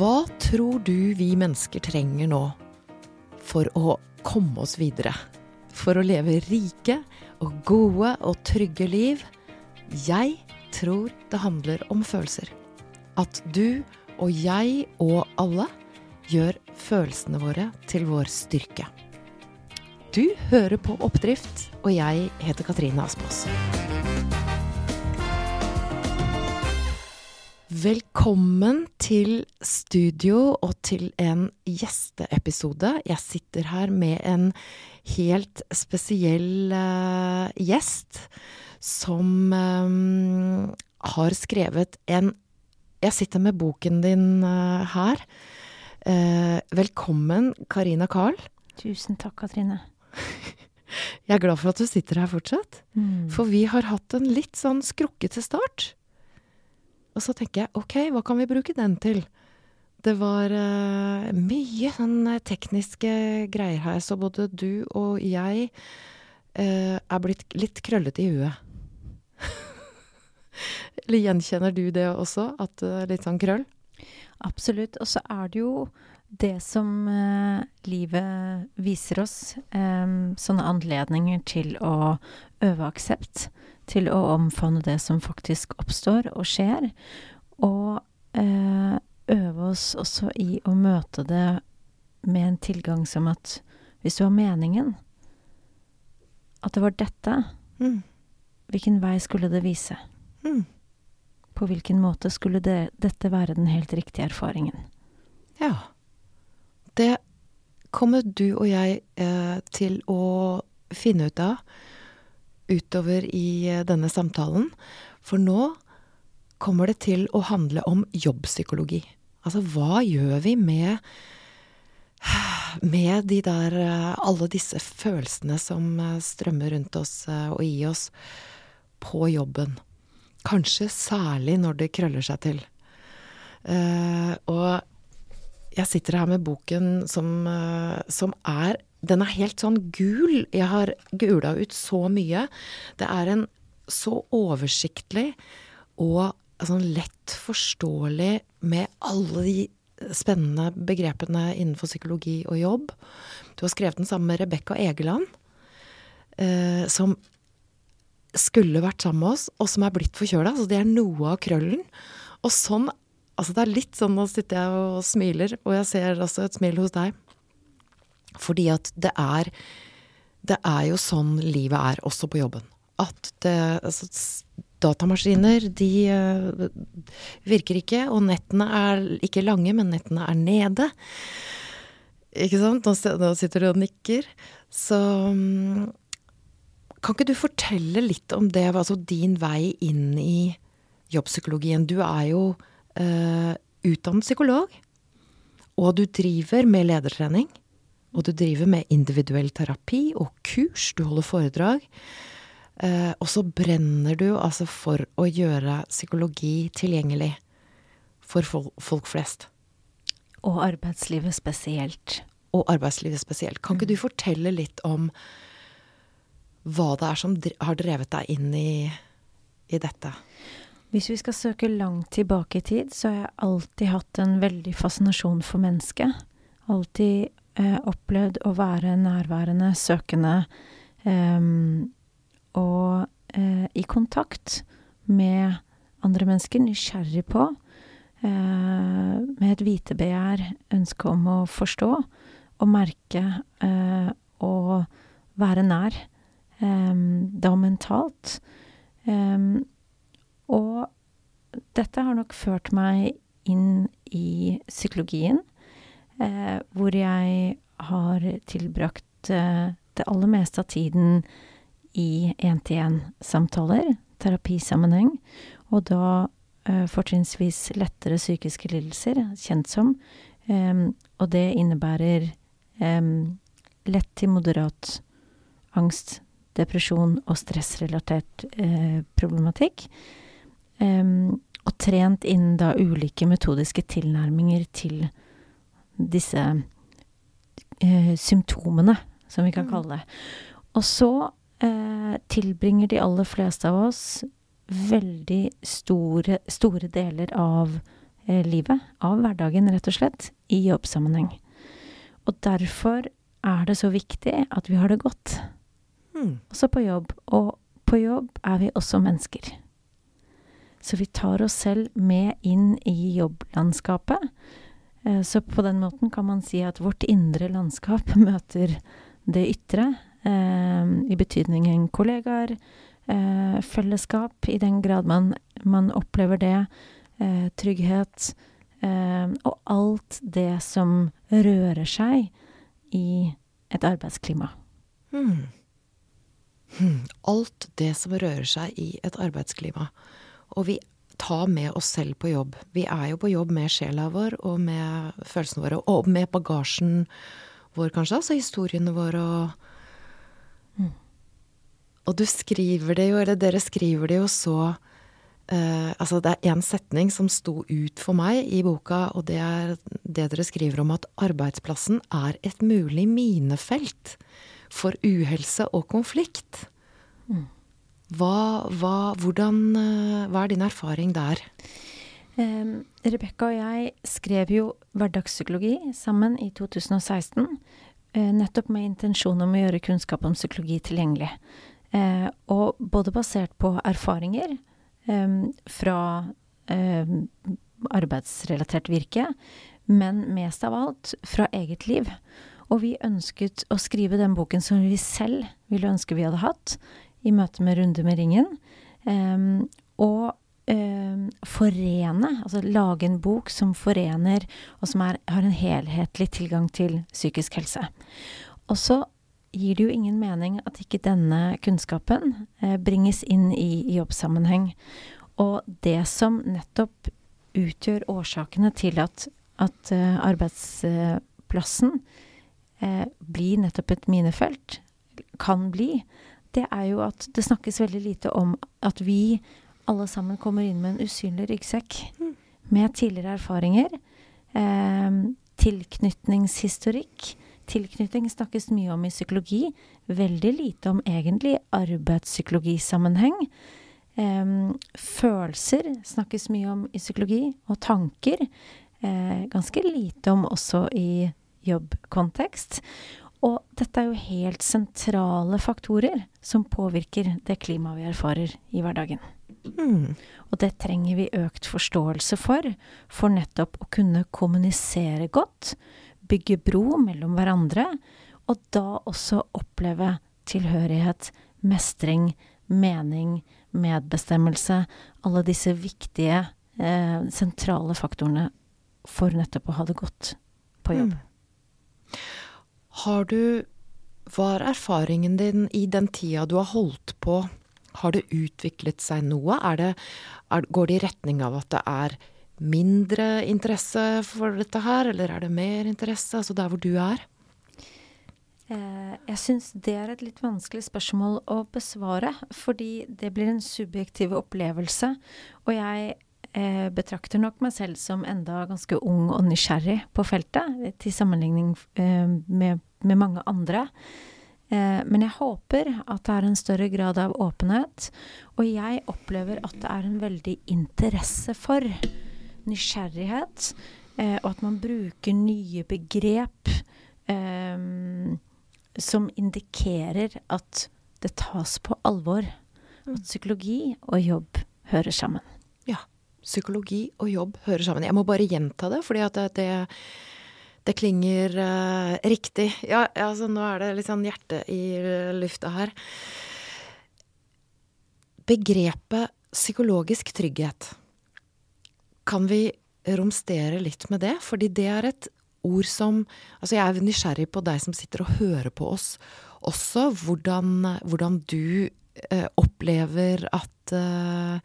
Hva tror du vi mennesker trenger nå for å komme oss videre? For å leve rike og gode og trygge liv? Jeg tror det handler om følelser. At du og jeg og alle gjør følelsene våre til vår styrke. Du hører på Oppdrift, og jeg heter Katrine Asmås. Velkommen til studio og til en gjesteepisode. Jeg sitter her med en helt spesiell uh, gjest som um, har skrevet en Jeg sitter med boken din uh, her. Uh, velkommen, Karina Carl. Tusen takk, Katrine. Jeg er glad for at du sitter her fortsatt. Mm. For vi har hatt en litt sånn skrukkete start. Og så tenker jeg ok, hva kan vi bruke den til? Det var uh, mye sånn tekniske greier her, så både du og jeg uh, er blitt litt krøllete i huet. Eller gjenkjenner du det også, at er litt sånn krøll? Absolutt. Og så er det jo det som uh, livet viser oss, um, sånne anledninger til å øve aksept, til å omfavne det som faktisk oppstår og skjer, og eh, øve oss også i å møte det med en tilgang som at hvis du har meningen, at det var dette, Mm. hvilken vei skulle det vise? Mm. På hvilken måte skulle det, dette være den helt riktige erfaringen? Ja. Det kommer du og jeg eh, til å finne ut av utover i eh, denne samtalen. For nå kommer det til å handle om jobbpsykologi. Altså, hva gjør vi med med de der eh, Alle disse følelsene som eh, strømmer rundt oss og i oss på jobben. Kanskje særlig når det krøller seg til. Og jeg sitter her med boken som, som er Den er helt sånn gul. Jeg har gula ut så mye. Det er en så oversiktlig og sånn lett forståelig med alle de spennende begrepene innenfor psykologi og jobb. Du har skrevet den sammen med Rebekka Egeland, eh, som skulle vært sammen med oss, og som er blitt forkjøla. Så det er noe av krøllen. Og sånn Altså, det er litt sånn Nå sitter jeg og smiler, og jeg ser altså et smil hos deg. Fordi at det er Det er jo sånn livet er, også på jobben. At det Altså, datamaskiner, de eh, virker ikke, og nettene er ikke lange, men nettene er nede. Ikke sant? Nå, sitter du og nikker. Så mm, kan ikke du fortelle litt om det, altså din vei inn i jobbpsykologien? Du er jo eh, utdannet psykolog, og du driver med ledertrening. Og du driver med individuell terapi og kurs, du holder foredrag. Eh, og så brenner du altså for å gjøre psykologi tilgjengelig for fol folk flest. Og arbeidslivet spesielt. Og arbeidslivet spesielt. Kan ikke du fortelle litt om hva det er som har drevet deg inn i, i dette? Hvis vi skal søke langt tilbake i tid, så har jeg alltid hatt en veldig fascinasjon for mennesket. Alltid opplevd å være nærværende, søkende em, og eh, i kontakt med andre mennesker, nysgjerrig på, eh, med et vitebegjær, ønske om å forstå og merke eh, og være nær, da mentalt. Og dette har nok ført meg inn i psykologien, eh, hvor jeg har tilbrakt eh, det aller meste av tiden i én-til-én-samtaler, terapisammenheng, og da eh, fortrinnsvis lettere psykiske lidelser, kjent som, og det innebærer lett til moderat angst, depresjon og stressrelatert eh, problematikk. Em, og trent innen da ulike metodiske tilnærminger til disse eh, symptomene, som vi kan Mm. kalle det. Og så eh, tilbringer de aller fleste av oss veldig store, store deler av eh, livet, av hverdagen, rett og slett, i jobbsammenheng. Og derfor er det så viktig at vi har det godt, Mm. også på jobb. Og på jobb er vi også mennesker. Så vi tar oss selv med inn i jobblandskapet. Eh, Så på den måten kan man si at vårt indre landskap møter det ytre, eh, i betydningen kollegaer, eh, fellesskap, i den grad man, man opplever det, trygghet, og alt det som rører seg i et arbeidsklima. Hmm. Hmm. Alt det som rører seg i et arbeidsklima. Og vi tar med oss selv på jobb. Vi er jo på jobb med sjela vår og med følelsene våre, og med bagasjen vår, kanskje, altså historiene våre og Mm. Og du skriver det jo, eller dere skriver det jo så eh, Altså, det er én setning som sto ut for meg i boka, og det er det dere skriver om at arbeidsplassen er et mulig minefelt for uhelse og konflikt. Mm. Hva, hva, hvordan, eh, hva er din erfaring der? Um, Rebekka og jeg skrev jo hverdagspsykologi sammen i 2016. Uh, nettopp med intensjon om å gjøre kunnskap om psykologi tilgjengelig. Uh, og både basert på erfaringer um, fra uh, arbeidsrelatert virke, men mest av alt fra eget liv. Og vi ønsket å skrive den boken som vi selv ville ønske vi hadde hatt, i møte med Runde med ringen. Um, og um, forene, altså lage en bok som forener, og som er, har en helhetlig tilgang til psykisk helse. Og så gir det jo ingen mening at ikke denne kunnskapen eh, bringes inn i, jobbsammenheng. Og det som nettopp utgjør årsakene til at, at uh, arbeidsplassen uh, blir nettopp et minefelt, kan bli, det er jo at det snakkes veldig lite om at vi alle sammen kommer inn med en usynlig ryggsekk Mm. med tidligere erfaringer, eh, tilknytningshistorikk. Tilknytning snakkes mye om i psykologi, veldig lite om egentlig arbeidspsykologisammenheng. Eh, følelser snakkes mye om i psykologi, og tanker. Eh, ganske lite om også i jobbkontekst. Og dette er jo helt sentrale faktorer som påvirker det klimaet vi erfarer i hverdagen. Mm. Og det trenger vi økt forståelse for, for nettopp å kunne kommunisere godt, bygge bro mellom hverandre, og da også oppleve tilhørighet, mestring, mening, medbestemmelse, alle disse viktige, eh, sentrale faktorene for nettopp å ha det godt på jobb. Mm. Har du Hva er erfaringen din i den tida du har holdt på? Har det utviklet seg noe? Er det, er, går det i retning av at det er mindre interesse for dette her, eller er det mer interesse? Altså der hvor du er? Eh, jeg syns det er et litt vanskelig spørsmål å besvare, fordi det blir en subjektiv opplevelse. Og jeg eh, betrakter nok meg selv som enda ganske ung og nysgjerrig på feltet, til sammenligning eh, med, med mange andre. Eh, men jeg håper at det er en større grad av åpenhet, og jeg opplever at det er en veldig interesse for nysgjerrighet, eh, og at man bruker nye begrep. um, som indikerer at det tas på alvor. At psykologi og jobb hører sammen. Ja. Psykologi og jobb hører sammen. Jeg må bare gjenta det, fordi at det, det, det klinger uh, riktig. Ja, altså nå er det litt sånn hjerte i eh, lufta her. Begrepet psykologisk trygghet, kan vi romstere litt med det? Fordi det er et ord som Altså, jeg er nysgjerrig på deg som sitter og hører på oss også, hvordan, hvordan du opplever at eh,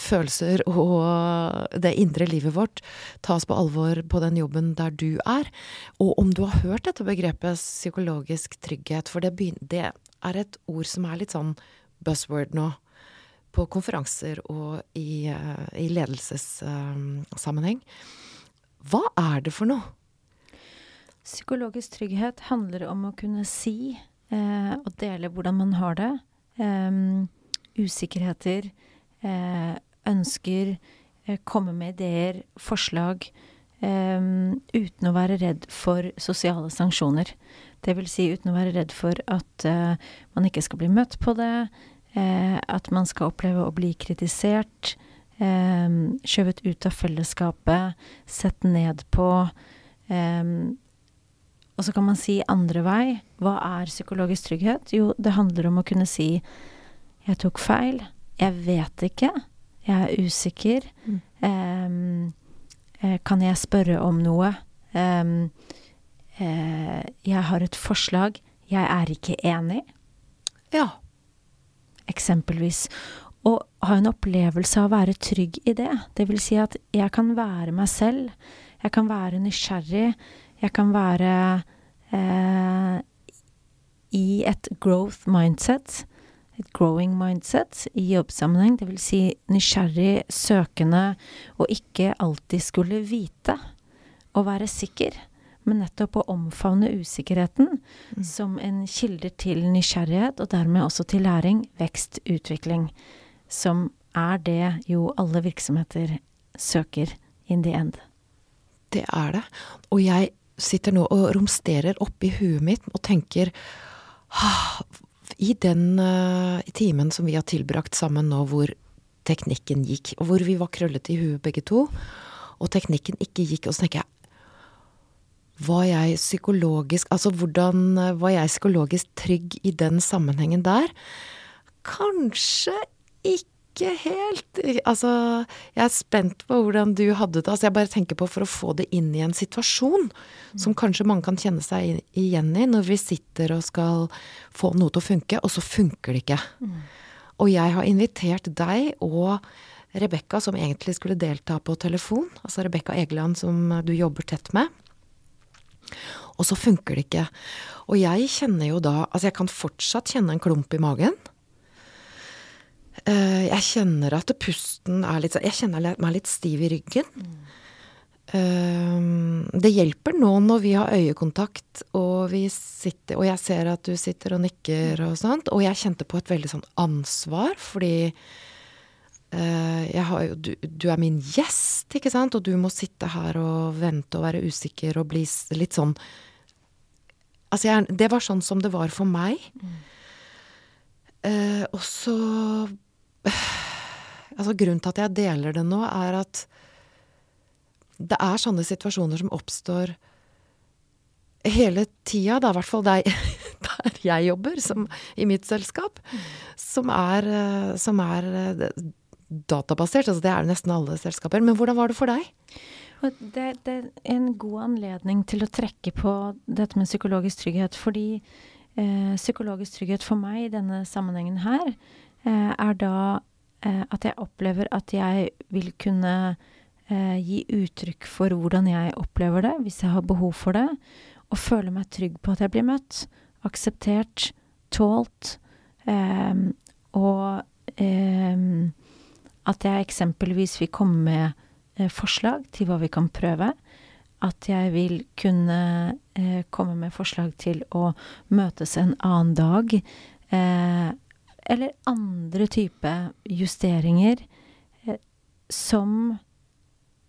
følelser og det indre livet vårt tas på alvor på den jobben der du er. Og om du har hørt dette begrepet psykologisk trygghet, for det, det er et ord som er litt sånn buzzword nå. På konferanser og i, eh, i ledelsessammenheng. Hva er det for noe? Psykologisk trygghet handler om å kunne si eh, og dele hvordan man har det. Usikkerheter, eh, ønsker, eh, komme med ideer, forslag, Um, uten å være redd for sosiale sanksjoner. Det vil si uten å være redd for at uh, man ikke skal bli møtt på det, uh, at man skal oppleve å bli kritisert, um, skjøvet ut av fellesskapet, sett ned på. Og så kan man si andre vei. Hva er psykologisk trygghet? Jo, det handler om å kunne si 'jeg tok feil', 'jeg vet ikke', 'jeg er usikker', mm. eh, 'kan jeg spørre om noe'? Eh, eh, 'jeg har et forslag', 'jeg er ikke enig'. Ja. Eksempelvis. Og ha en opplevelse av å være trygg i det. Det vil si at jeg kan være meg selv. Jeg kan være nysgjerrig. Jeg kan være eh, i et growth mindset et growing mindset i jobbsammenheng, dvs. Si nysgjerrig, søkende, og ikke alltid skulle vite og være sikker, men nettopp å omfavne usikkerheten mm. som en kilde til nysgjerrighet, og dermed også til læring, vekst, utvikling, som er det jo alle virksomheter søker in the end. Det er det. Og jeg sitter nå og romsterer oppi huet mitt og tenker i den uh, timen som vi har tilbrakt sammen nå, hvor teknikken gikk, og hvor vi var krøllete i huet begge to, og teknikken ikke gikk, og så tenker jeg var jeg psykologisk Altså hvordan uh, var jeg psykologisk trygg i den sammenhengen der? Kanskje ikke ikke helt Altså, jeg er spent på hvordan du hadde det. Altså, jeg bare tenker på for å få det inn i en situasjon mm. som kanskje mange kan kjenne seg igjen i, når vi sitter og skal få noe til å funke, og så funker det ikke. Mm. Og jeg har invitert deg og Rebekka, som egentlig skulle delta på telefon, altså Rebekka Egeland, som du jobber tett med. Og så funker det ikke. Og jeg kjenner jo da Altså, jeg kan fortsatt kjenne en klump i magen. Uh, jeg kjenner at pusten er litt sånn Jeg kjenner meg litt stiv i ryggen. Mm. Det hjelper nå når vi har øyekontakt, og vi sitter Og jeg ser at du sitter og nikker og sånt. Og jeg kjente på et veldig sånn ansvar, fordi jeg har du, du, er min gjest, ikke sant? Og du må sitte her og vente og være usikker og bli litt sånn Altså, jeg, det var sånn som det var for meg. Mm. og så Altså, grunnen til at jeg deler det nå, er at det er sånne situasjoner som oppstår hele tida, er i hvert fall der, der jeg jobber, som, i mitt selskap, som er, som er databasert. Altså det er det nesten alle selskaper. Men hvordan var det for deg? Det, det, er en god anledning til å trekke på dette med psykologisk trygghet. Fordi eh, psykologisk trygghet for meg i denne sammenhengen her Eh, er da eh, at jeg opplever at jeg vil kunne eh, gi uttrykk for hvordan jeg opplever det, hvis jeg har behov for det, og føle meg trygg på at jeg blir møtt, akseptert, tålt, og at jeg eksempelvis vil komme med forslag til hva vi kan prøve. At jeg vil kunne eh, komme med forslag til å møtes en annen dag. Eller andre type justeringer eh, som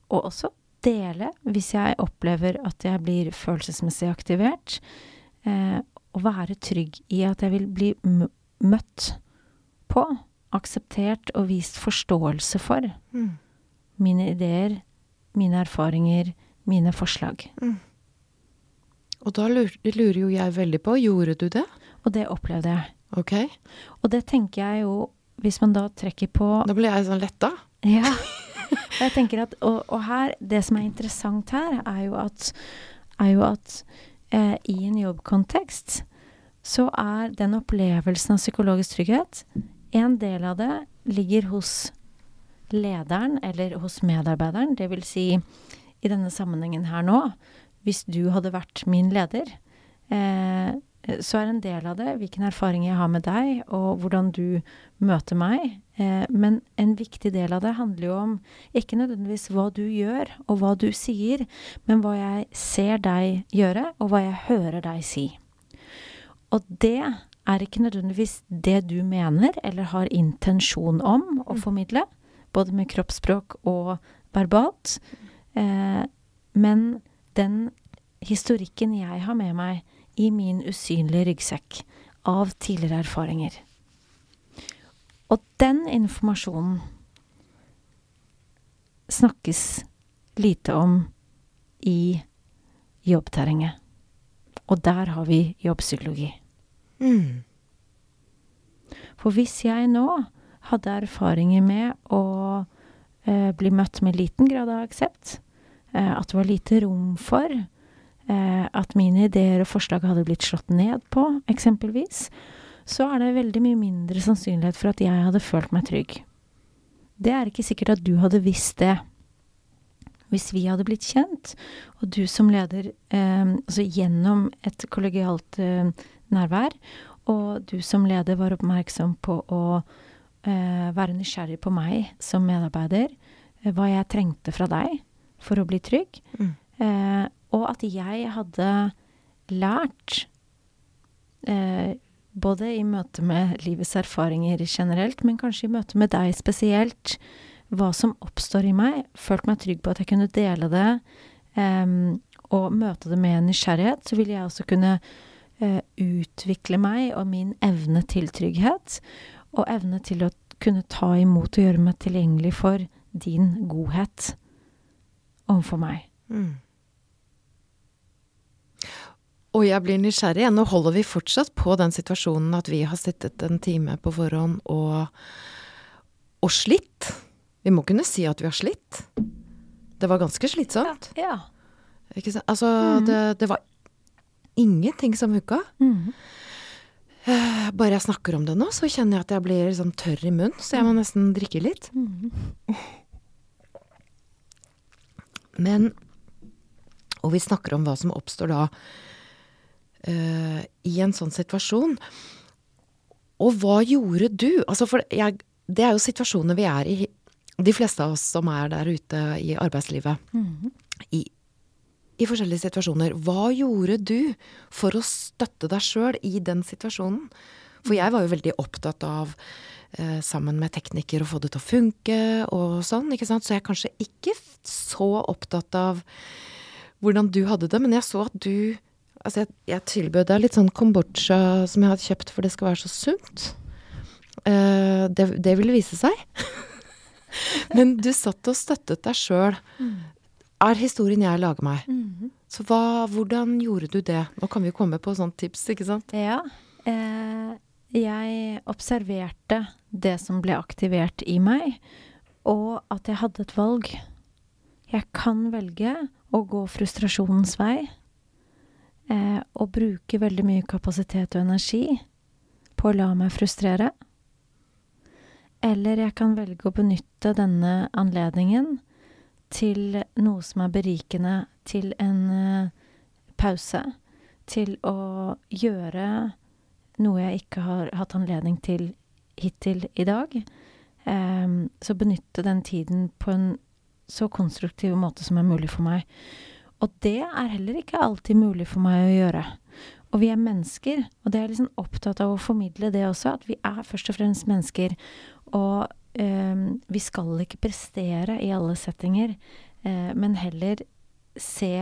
Og også dele, hvis jeg opplever at jeg blir følelsesmessig aktivert. Eh, og være trygg i at jeg vil bli møtt på, akseptert og vist forståelse for mm. mine ideer, mine erfaringer, mine forslag. Mm. Og da lurer, lurer jo jeg veldig på, gjorde du det? Og det opplevde jeg. Ok. Og det tenker jeg jo, hvis man da trekker på Da blir jeg sånn letta. Ja. jeg tenker at, og, og, her, det som er interessant her, er jo at, er jo at eh, i en jobbkontekst så er den opplevelsen av psykologisk trygghet En del av det ligger hos lederen eller hos medarbeideren. Det vil si, i denne sammenhengen her nå, hvis du hadde vært min leder, Eh, så er en del av det hvilken erfaring jeg har med deg, og hvordan du møter meg. Eh, men en viktig del av det handler jo om ikke nødvendigvis hva du gjør, og hva du sier, men hva jeg ser deg gjøre, og hva jeg hører deg si. Og det er ikke nødvendigvis det du mener eller har intensjon om å mm. formidle, både med kroppsspråk og verbalt. Eh, men den historikken jeg har med meg i min usynlige ryggsekk av tidligere erfaringer Og den informasjonen snakkes lite om i jobbterrenget. Og der har vi jobbpsykologi. Mm. For hvis jeg nå hadde erfaringer med å eh, bli møtt med liten grad av aksept, eh, at det var lite rom for at mine ideer og forslag hadde blitt slått ned på, eksempelvis, så er det veldig mye mindre sannsynlighet for at jeg hadde følt meg trygg. Det er ikke sikkert at du hadde visst det. Hvis vi hadde blitt kjent, og du som leder eh, altså gjennom et kollegialt eh, nærvær, og du som leder var oppmerksom på å eh, være nysgjerrig på meg som medarbeider, eh, hva jeg trengte fra deg for å bli trygg, Mm. Og at jeg hadde lært eh, både i møte med livets erfaringer generelt, men kanskje i møte med deg spesielt, hva som oppstår i meg, følt meg trygg på at jeg kunne dele det, eh, og møte det med nysgjerrighet, så ville jeg også kunne eh, utvikle meg og min evne til trygghet, og evne til å kunne ta imot og gjøre meg tilgjengelig for din godhet overfor meg. Mm. Og jeg blir nysgjerrig. igjen. Nå holder vi fortsatt på den situasjonen at vi har sittet en time på forhånd og, og slitt. Vi må kunne si at vi har slitt. Det var ganske slitsomt. Ja. Sant? Altså, mm. det, det var ingenting som hooka. Mhm. Eh, Bare jeg snakker om det nå, så kjenner jeg at jeg blir sånn tørr i munnen, så jeg må nesten drikke litt. Mhm. Men Og vi snakker om hva som oppstår da eh, i en sånn situasjon. Og hva gjorde du? Altså, for jeg, det er jo situasjoner vi er i, de fleste av oss som er der ute i arbeidslivet, Mhm. i, i forskjellige situasjoner. Hva gjorde du for å støtte deg sjøl i den situasjonen? For jeg var jo veldig opptatt av, eh, sammen med tekniker, å få det til å funke og sånn, ikke sant. Så jeg er kanskje ikke så opptatt av hvordan du hadde det, men jeg så at du Altså, jeg, jeg tilbød deg litt sånn kombucha som jeg hadde kjøpt for det skal være så sunt. Uh, det, det ville vise seg. men du satt og støttet deg sjøl. Er historien jeg lager meg. Mhm. Så hva, hvordan gjorde du det? Nå kan vi komme på sånne tips, ikke sant? Ja. Eh, jeg observerte det som ble aktivert i meg, og at jeg hadde et valg. Jeg kan velge å gå frustrasjonens vei eh, og bruke veldig mye kapasitet og energi på å la meg frustrere. Eller jeg kan velge å benytte denne anledningen til noe som er berikende, til en eh, pause. Til å gjøre noe jeg ikke har hatt anledning til hittil i dag. Eh, så benytte den tiden på en så konstruktiv måte som er mulig for meg. Og det er heller ikke alltid mulig for meg å gjøre. Og vi er mennesker, og det er liksom opptatt av å formidle det også, at vi er først og fremst mennesker. Og eh, vi skal ikke prestere i alle settinger, eh, men heller se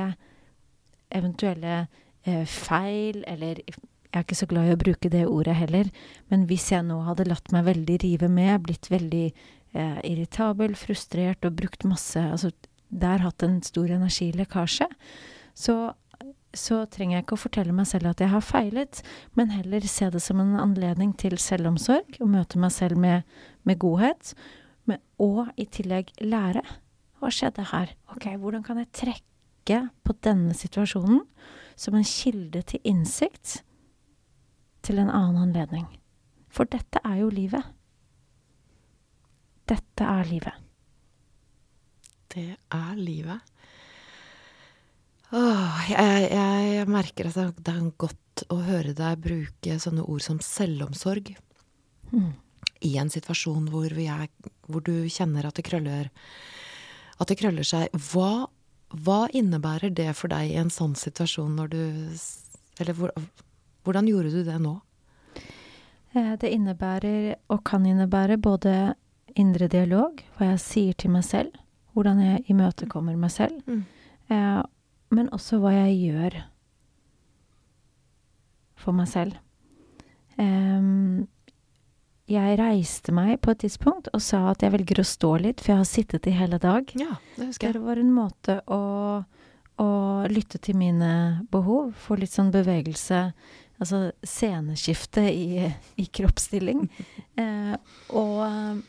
eventuelle eh, feil, eller jeg er ikke så glad i å bruke det ordet heller, men hvis jeg nå hadde latt meg veldig rive med, blitt veldig eh, irritabel, frustrert og brukt masse Altså der hatt en stor energilekkasje, så, så trenger jeg ikke å fortelle meg selv at jeg har feilet, men heller se det som en anledning til selvomsorg, og møte meg selv med, med godhet, men, og i tillegg lære. Hva skjedde her? Ok, hvordan kan jeg trekke på denne situasjonen som en kilde til innsikt til en annen anledning? For dette er jo livet. Dette er livet. Det er livet. Åh, jeg, jeg merker at det- er godt å høre deg bruke sånne ord som selvomsorg Mm. i en situasjon hvor, vi er, hvor du kjenner at det krøller, at det krøller seg. Hva, hva innebærer det for deg i en sånn situasjon når du Eller hvor, hvordan gjorde du det nå? Eh, Det innebærer, og kan innebære, både indre dialog, hva jeg sier til meg selv, hvordan jeg imøtekommer meg selv, Mm. eh, men også hva jeg gjør for meg selv. Um, jeg reiste meg på et tidspunkt og sa at jeg velger å stå litt, for jeg har sittet i hele dag. Ja, det husker jeg. Det var en måte å, å lytte til mine behov, få litt sånn bevegelse, altså sceneskifte i, i kroppsstilling. Eh, og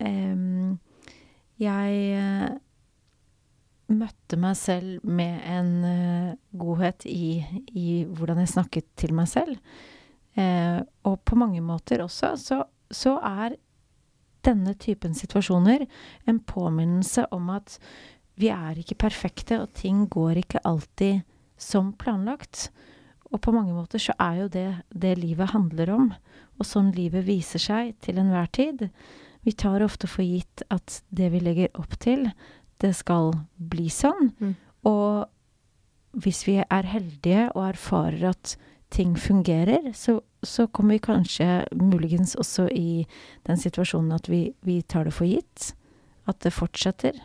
em, jeg eh, møtte meg selv med en eh, godhet i, i hvordan jeg snakket til meg selv. Eh, og på mange måter også så, så er denne typen situasjoner en påminnelse om at vi er ikke perfekte, og ting går ikke alltid som planlagt. Og på mange måter så er jo det det livet handler om, og sånn livet viser seg til enhver tid. Vi tar ofte for gitt at det vi legger opp til, det skal bli sånn. Mm. Og hvis vi er heldige og erfarer at ting fungerer, så, så kommer vi kanskje muligens også i den situasjonen at vi, vi tar det for gitt. At det fortsetter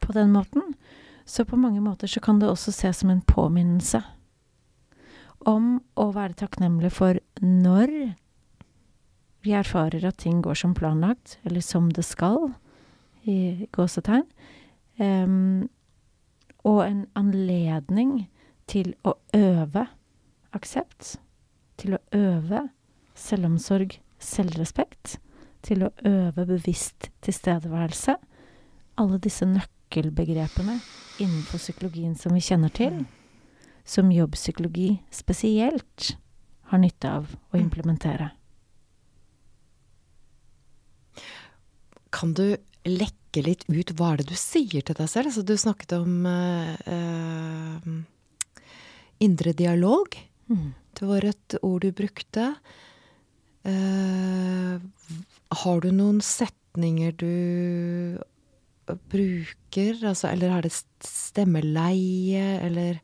på den måten. Så på mange måter så kan det også ses som en påminnelse om å være takknemlig for når vi erfarer at ting går som planlagt, eller som det skal, i gåsetegn. Um, og en anledning til å øve aksept. Til å øve selvomsorg, selvrespekt. Til å øve bevisst tilstedeværelse. Alle disse nøkkelbegrepene innenfor psykologien som vi kjenner til, som jobbpsykologi spesielt har nytte av å Mm. implementere. Kan du lekke litt ut hva er det du sier til deg selv? Altså, du snakket om uh, indre dialog. Mm. Det var et ord du brukte. Uh, har du noen setninger du bruker? Altså, eller er det stemmeleie, eller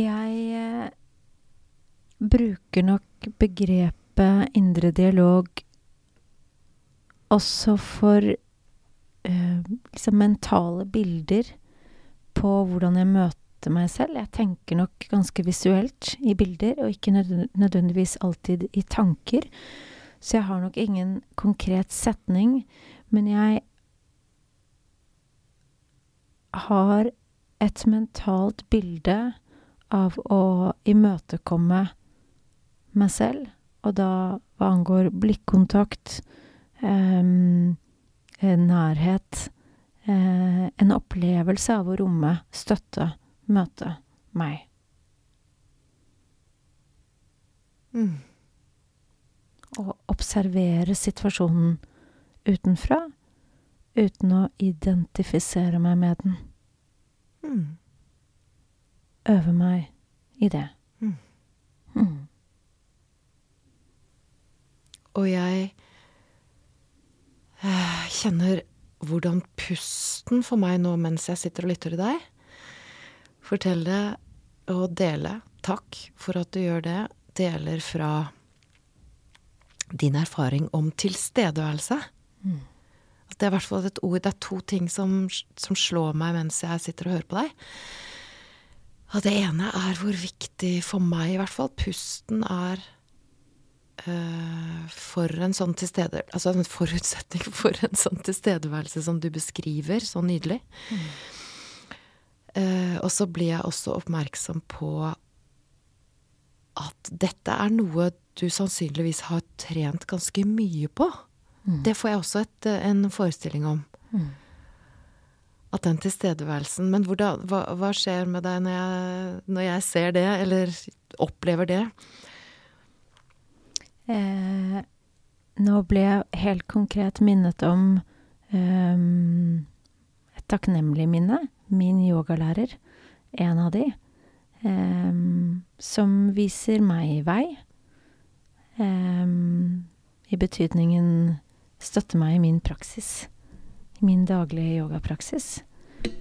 Jeg bruker nok begrepet indre dialog også for uh, liksom mentale bilder på hvordan jeg møter meg selv. Jeg tenker nok ganske visuelt i bilder, og ikke nødvendigvis alltid i tanker. Så jeg har nok ingen konkret setning, men jeg har et mentalt bilde av å imøtekomme meg selv, og da hva angår blikkontakt, nærhet, eh, en opplevelse av å romme, støtte, møte meg. mm. Og observere situasjonen utenfra, uten å identifisere meg med den. Mm. Øve meg i det. Mm. Mm. Og jeg eh, kjenner hvordan pusten for meg nå mens jeg sitter og lytter til deg, fortelle og dele takk for at du gjør det, deler fra din erfaring om tilstedeværelse. Mm. Det er i hvert fall et ord, det er to ting som, som slår meg mens jeg sitter og hører på deg. Og det ene er hvor viktig for meg, i hvert fall, pusten er for en sånn tilstede... Altså en forutsetning for en sånn tilstedeværelse som du beskriver så nydelig. Eh, og så blir jeg også oppmerksom på at dette er noe du sannsynligvis har trent ganske mye på. Mm. Det får jeg også et, eh, en forestilling om. Mm. At den tilstedeværelsen Men hvordan, hva, hva skjer med deg når jeg, når jeg ser det, eller opplever det? Eh, nå ble jeg helt konkret minnet om ehm, et takknemlig minne. Min yogalærer, en av de, ehm, som viser meg vei. I betydningen støtte meg i min praksis. I min daglige yogapraksis.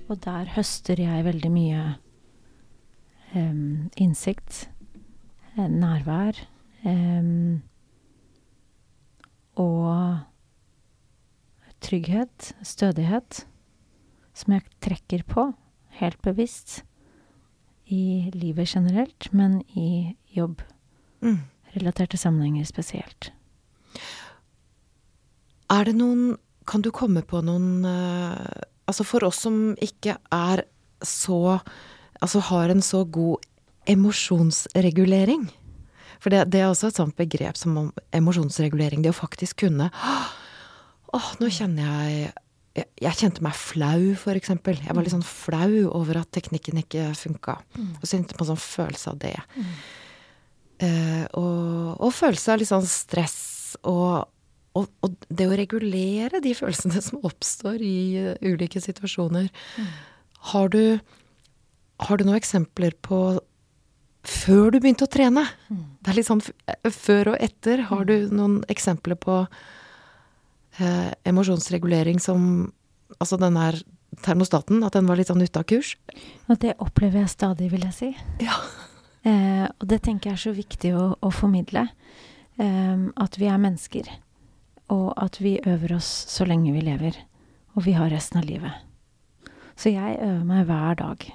Og der høster jeg veldig mye ehm, innsikt, eh, nærvær. ehm, og trygghet, stødighet, som jeg trekker på, helt bevisst, i livet generelt, men i jobbrelaterte Mm. sammenhenger spesielt. Er det noen Kan du komme på noen eh, Altså for oss som ikke er så Altså har en så god emosjonsregulering. For det, det er også et sånt begrep som om emosjonsregulering. Det å faktisk kunne Åh, nå kjenner jeg jeg, kjente meg flau, eksempel. Jeg var litt sånn flau over at teknikken ikke funka. Og så kjente en sånn følelse av det. Eh, og, og følelse av litt sånn stress og, og, og det å regulere de følelsene som oppstår i uh, ulike situasjoner. Har du, har du noen eksempler på før du begynte å trene? Det er litt sånn før og etter. Har du noen eksempler på eh, emosjonsregulering som Altså den der termostaten, at den var litt sånn ute av kurs? Og det opplever jeg stadig, vil jeg si. Ja. Eh, og det tenker jeg er så viktig å, å formidle. Eh, at vi er mennesker. Og at vi øver oss så lenge vi lever. Og vi har resten av livet. Så jeg øver meg hver dag.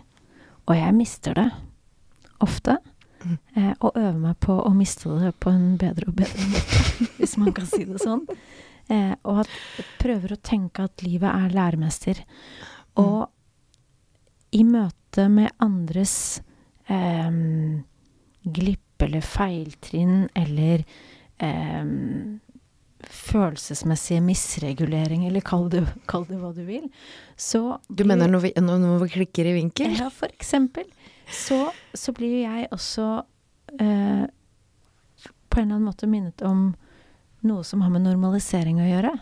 Og jeg mister det. Ofte. Mm. Eh, og øver meg på å miste det på en bedre og bedre måte. hvis man kan si det sånn. Eh, og at prøver å tenke at livet er læremester. Og i møte med andres eh, glipp eller feiltrinn eller em, følelsesmessige misregulering, eller kall det, kall det hva du vil, så Du mener når vi, når vi klikker i vinkel? ja, for eksempel. Så, så blir jeg også eh, på en eller annen måte minnet om noe som har med normalisering å gjøre.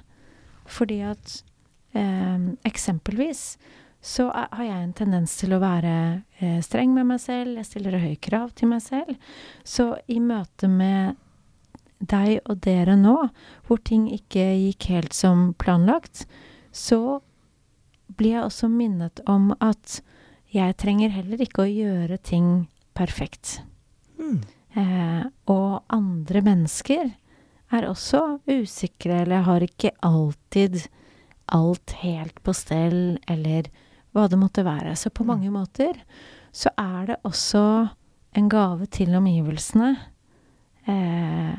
Fordi at eh, eksempelvis så har jeg en tendens til å være eh, streng med meg selv. Jeg stiller høye krav til meg selv. Så i møte med deg og dere nå, hvor ting ikke gikk helt som planlagt, så blir jeg også minnet om at jeg trenger heller ikke å gjøre ting perfekt. Mm. Eh, og andre mennesker er også usikre, eller har ikke alltid alt helt på stell, eller hva det måtte være. Så på Mm. mange måter så er det også en gave til omgivelsene eh,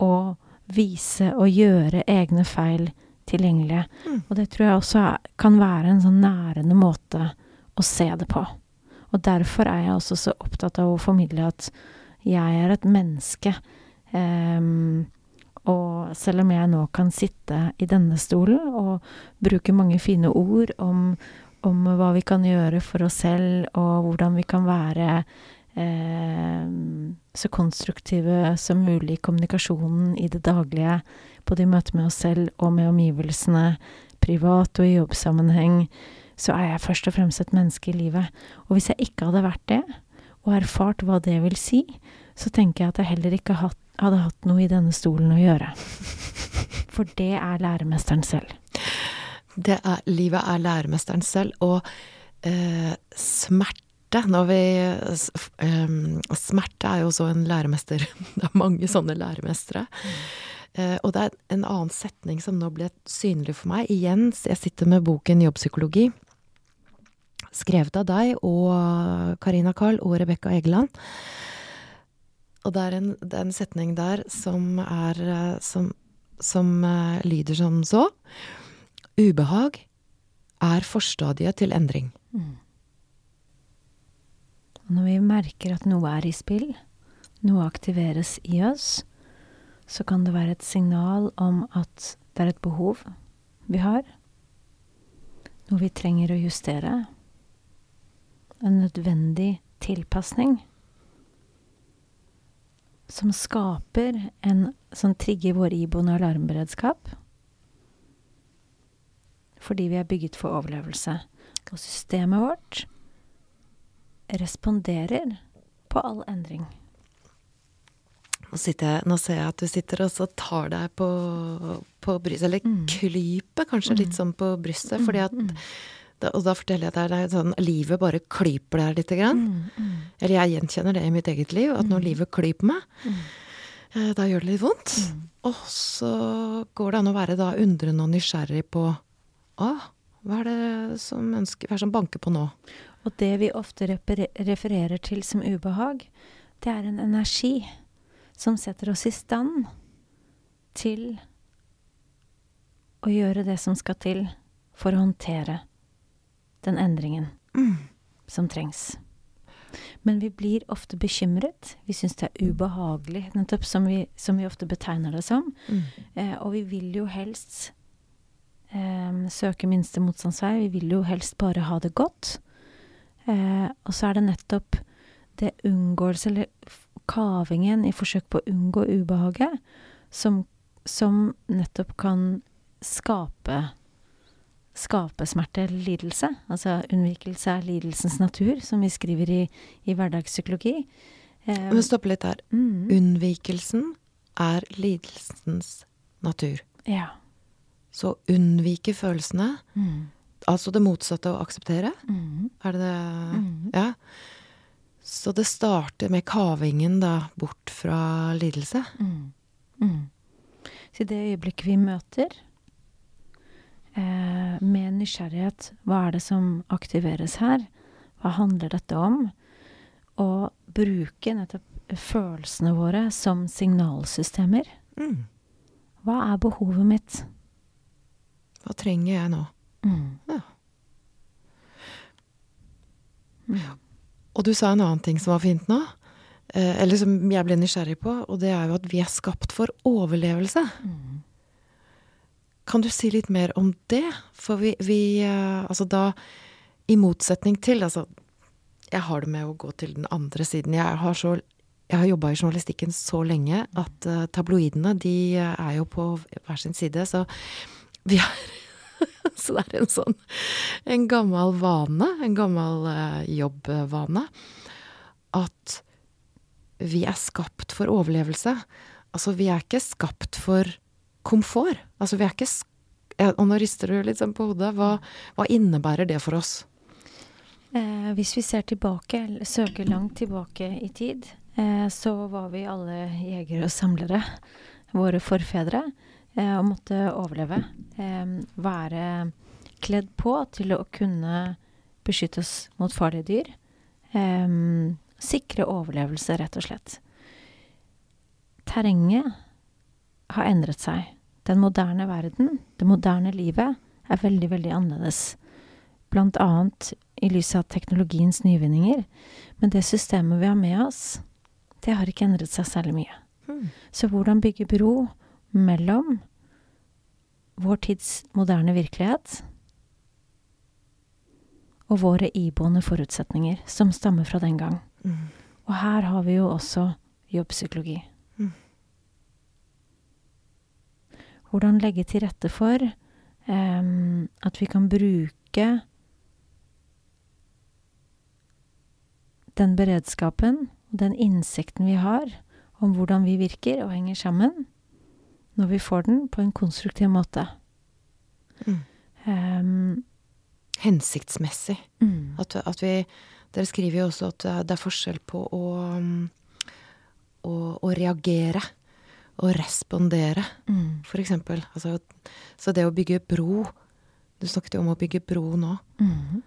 å vise og gjøre egne feil tilgjengelige. Mm. Og det tror jeg også kan være en sånn nærende måte å se det på. Og derfor er jeg også så opptatt av å formidle at jeg er et menneske. Um, og selv om jeg nå kan sitte i denne stolen og bruke mange fine ord om, om hva vi kan gjøre for oss selv, og hvordan vi kan være eh, så konstruktive som mulig i kommunikasjonen i det daglige, både i møte med oss selv og med omgivelsene, privat og i jobbsammenheng, så er jeg først og fremst et menneske i livet. Og hvis jeg ikke hadde vært det, og erfart hva det vil si, så tenker jeg at jeg heller ikke hadde hatt noe i denne stolen å gjøre. For det er læremesteren selv. Det er, livet er læremesteren selv, og eh, smerte når vi, Smerte er jo også en læremester. Det er mange sånne læremestere. Eh, og det er en annen setning som nå ble synlig for meg. Igjen, jeg sitter med boken Jobbpsykologi. Skrevet av deg og Karina Karl og Rebekka Egeland. Og det er en, det er en setning der som er eh, Som, som eh, lyder som så. Ubehag er forstadiet til endring. Mm. når vi merker at noe er i spill, noe aktiveres i oss, så kan det være et signal om at det er et behov vi har. Noe vi trenger å justere. En nødvendig tilpasning. Som skaper en som trigger vår iboende alarmberedskap. Fordi vi er bygget for overlevelse. Og systemet vårt responderer på all endring. Nå, jeg, nå ser jeg at du sitter og så tar deg på, på brystet, eller Mm. klyper kanskje litt sånn på brystet, fordi at Mm, Og da forteller jeg deg er sånn livet bare klyper deg lite grann. mm, mm, Eller jeg gjenkjenner det i mitt eget liv, at når Mm. livet klyper meg, mm. Eh, Da gjør det litt vondt. Mm. Og så går det an å være da undrende og nysgjerrig på Å, hva er det som ønsker Hva er det som banker på nå? Og det vi ofte refererer til som ubehag, det er en energi som setter oss i stand til å gjøre det som skal til for å håndtere den endringen som trengs. Men vi blir ofte bekymret. Vi syns det er ubehagelig, nettopp som vi, som vi ofte betegner det som. Eh, og vi vil jo helst eh, søke minste motstandsvei. Vi vil jo helst bare ha det godt. Eh, og så er det nettopp det unngåelse, eller kavingen i forsøk på å unngå ubehaget, som, som nettopp kan skape Skape smerte eller lidelse. Altså unnvikelse er lidelsens natur, som vi skriver i, i hverdagspsykologi. Eh, Men stopp litt der. mm, Unnvikelsen er lidelsens natur. ja. Så unnvike følelsene, Mm, altså det motsatte av å akseptere, mm, er det det mm. Ja. Så det starter med kavingen da bort fra lidelse. Mm. Mm. Så i det øyeblikket vi møter eh, med nysgjerrighet Hva er det som aktiveres her? Hva handler dette om? Og bruke nettopp følelsene våre som signalsystemer. Mm. Hva er behovet mitt? Hva trenger jeg nå? Mm. Ja. Og du sa en annen ting som var fint nå, eh, eller som jeg ble nysgjerrig på, og det er jo at vi er skapt for overlevelse. Mm. Kan du si litt mer om det? For vi, vi eh, Altså da, i motsetning til Altså, jeg har det med å gå til den andre siden. Jeg har så jeg har jobba i journalistikken så lenge at eh, tabloidene de er jo på hver sin side, så vi har Så det er en sånn en gammel vane, en gammel eh, jobbvane, at vi er skapt for overlevelse. Altså, vi er ikke skapt for komfort. Altså, vi er ikke Og nå rister du litt sånn på hodet. Hva, hva innebærer det for oss? Eh, hvis vi ser tilbake, søker langt tilbake i tid, eh, så var vi alle jegere og samlere, våre forfedre, eh, og måtte overleve. Eh, være kledd på til å kunne beskytte oss mot farlige dyr. Eh, sikre overlevelse, rett og slett. Terrenget har endret seg. Den moderne verden, det moderne livet, er veldig, veldig annerledes blant annet i lys av teknologiens nyvinninger. Men det systemet vi har med oss, det har ikke endret seg særlig mye. Hmm. Så hvordan bygge bro mellom vår tids moderne virkelighet og våre iboende forutsetninger, som stammer fra den gang. Mm. Og her har vi jo også jobbpsykologi. Mm. Hvordan legge til rette for um, at vi kan bruke den beredskapen og den innsikten vi har om hvordan vi virker og henger sammen, når vi får den på en konstruktiv måte. Mm. Um, Hensiktsmessig. mm, At, at vi Dere skriver jo også at det er forskjell på å, um, å, å reagere og respondere, mm, for eksempel. Altså, så det å bygge bro Du snakket jo om å bygge bro nå. mm,